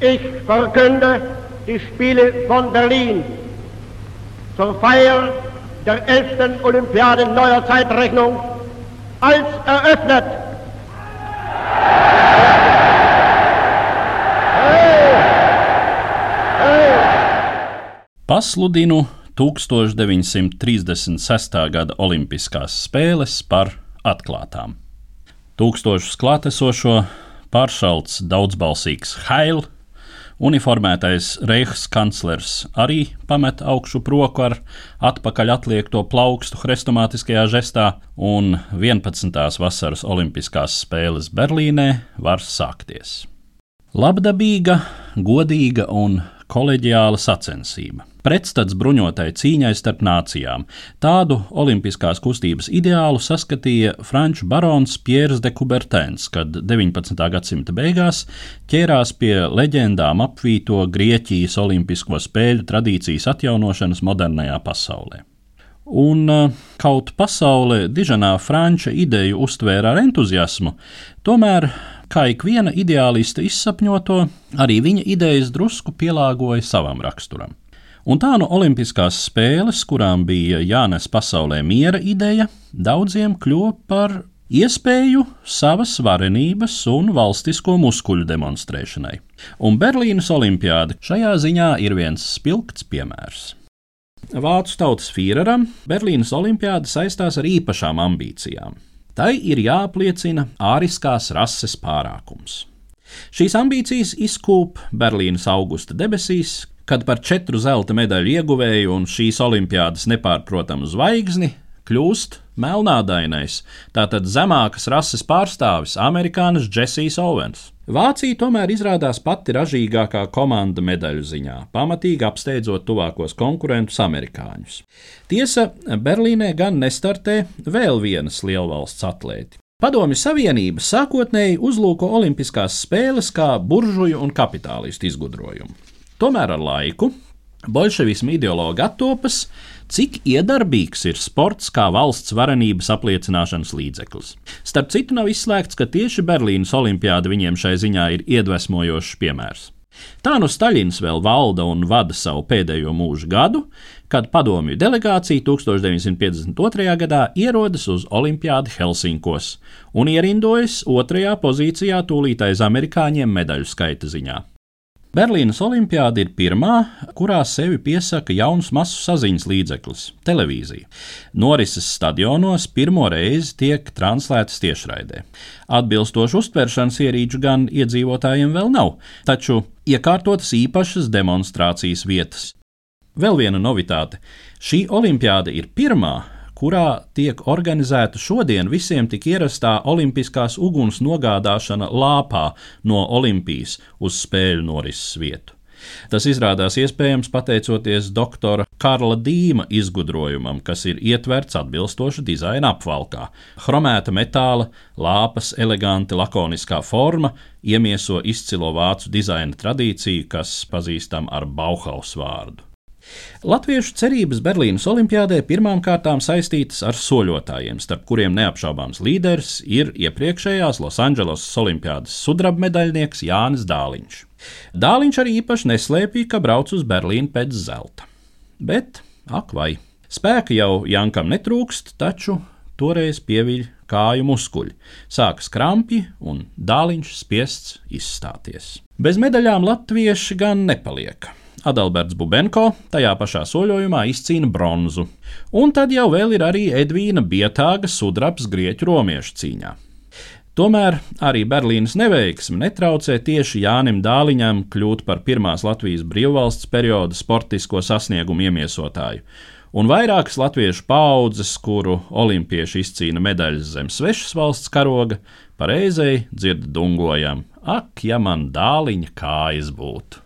Ich verkünde die Spiele von Berlin zur Feier der 11. Olympiade neuer Zeitrechnung als eröffnet. Pasludinu 1936. gada Olimpiskās spēles par atklātām. Tūkstošus klātesošo pāršalts daudzbalsīgs Hail, uniformētais Reihs kanclers arī pamet augšu roku ar atpakaļ atliekto plaukstu hrestomātiskajā žestā, un 11. vasaras Olimpiskās spēles Berlīnē var sākties. Labdabīga, godīga un koleģiāla sacensība pretstats bruņotai cīņai starp nācijām. Tādu olimpiskās kustības ideālu saskatīja franču barons Pierre de Coubertins, kad 19. gadsimta beigās ķērās pie leģendām apvīto Grieķijas olimpisko spēļu tradīcijas atjaunošanas modernajā pasaulē. Un uh, kaut pasaule diženā franča ideju uztvēra ar entuziasmu, tomēr, kā ik viena ideālista izsapņoto, arī viņa idejas drusku pielāgoja savam raksturam. Un tā no Olimpiskās spēles, kurām bija jānes pasaulē miera ideja, daudziem kļuva par iespēju savas varenības un valstisko muskuļu demonstrēšanai. Un Berlīnas olimpiāda šajā ziņā ir viens spilgts piemērs. Vācu tautas Führeram Berlīnas olimpiāda saistās ar īpašām ambīcijām. Tai ir jāapliecina āriskās rases pārākums. Šīs ambīcijas izkūp Berlīnas augusta debesīs, kad par četru zelta medaļu ieguvēju un šīs olimpiādas nepārprotamu zvaigzni kļūst melnādainais, tātad zemākas rases pārstāvis, amerikānis Džesijs Owens. Vācija tomēr izrādās pati ražīgākā komanda medaļu ziņā, pamatīgi apsteidzot tuvākos konkurentus amerikāņus. Tiesa, Berlīnē gan nestartē vēl vienas lielvalsts atlēti. Padomju Savienība sākotnēji uzlūko Olimpiskās spēles kā buržuju un kapitālistu izgudrojumu. Tomēr ar laiku bolševismu ideologi attopas, cik iedarbīgs ir sports kā valsts varenības apliecināšanas līdzeklis. Starp citu, nav izslēgts, ka tieši Berlīnas olimpiāda viņiem šai ziņā ir iedvesmojošs piemērs. Tā nu Staļins vēl valda un vada savu pēdējo mūžu gadu, kad padomju delegācija 1952. gadā ierodas uz Olimpiādi Helsinkos un ierindojas otrajā pozīcijā tūlīt aiz amerikāņiem medaļu skaita ziņā. Berlīnas Olimpiāda ir pirmā, kurā sevi piesaka jauns masu saziņas līdzeklis - televīzija. Norises stadionos pirmo reizi tiek translētas tiešraidē. Atbilstošu uztveršanas ierīču gan iedzīvotājiem vēl nav, taču iekārtotas īpašas demonstrācijas vietas. Vēl viena novitāte - šī olimpiāda ir pirmā, kurā tiek organizēta šodien visiem tik ierastā olimpiskās uguns nogādāšana lāpā no Olimpijas uz spēļu norises vietu. Tas izrādās iespējams pateicoties doktora Karla Dīma izgudrojumam, kas ir ietverts atbilstoši dizaina apvalkā. Chromēta metāla, lāpas, eleganti, lakoniskā forma iemieso izcilo vācu dizaina tradīciju, kas pazīstama ar Bauhaus vārdu. Latviešu cerības Berlīnas olimpiādē pirmām kārtām saistītas ar soļotājiem, starp kuriem neapšaubāms līderis ir iepriekšējās Losandželosas olimpiādas sudraba medaļnieks Jānis Dāliņš. Dāliņš arī īpaši neslēpīja, ka brauc uz Berlīnu pēc zelta. Bet, ak, vai spēka jau Jankam netrūkst, taču toreiz pieviļ kāju muskuļi, sākas krampi un dāliņš spiests izstāties. Bez medaļām latvieši gan nepaliek. Adalberts Bubenko tajā pašā soļojumā izcīna bronzu, un tad jau vēl ir arī Edvīna Bietāga sudrabs grieķu romiešu cīņā. Tomēr arī Berlīnas neveiksme netraucē tieši Jānim Dāliņam kļūt par pirmās Latvijas brīvvalsts perioda sportisko sasniegumu iemiesotāju, un vairākas latviešu paudzes, kuru olimpieši izcīna medaļas zem svešas valsts karoga, pareizēji dzird dungojam: Ak, ja man dāliņa kājas būtu!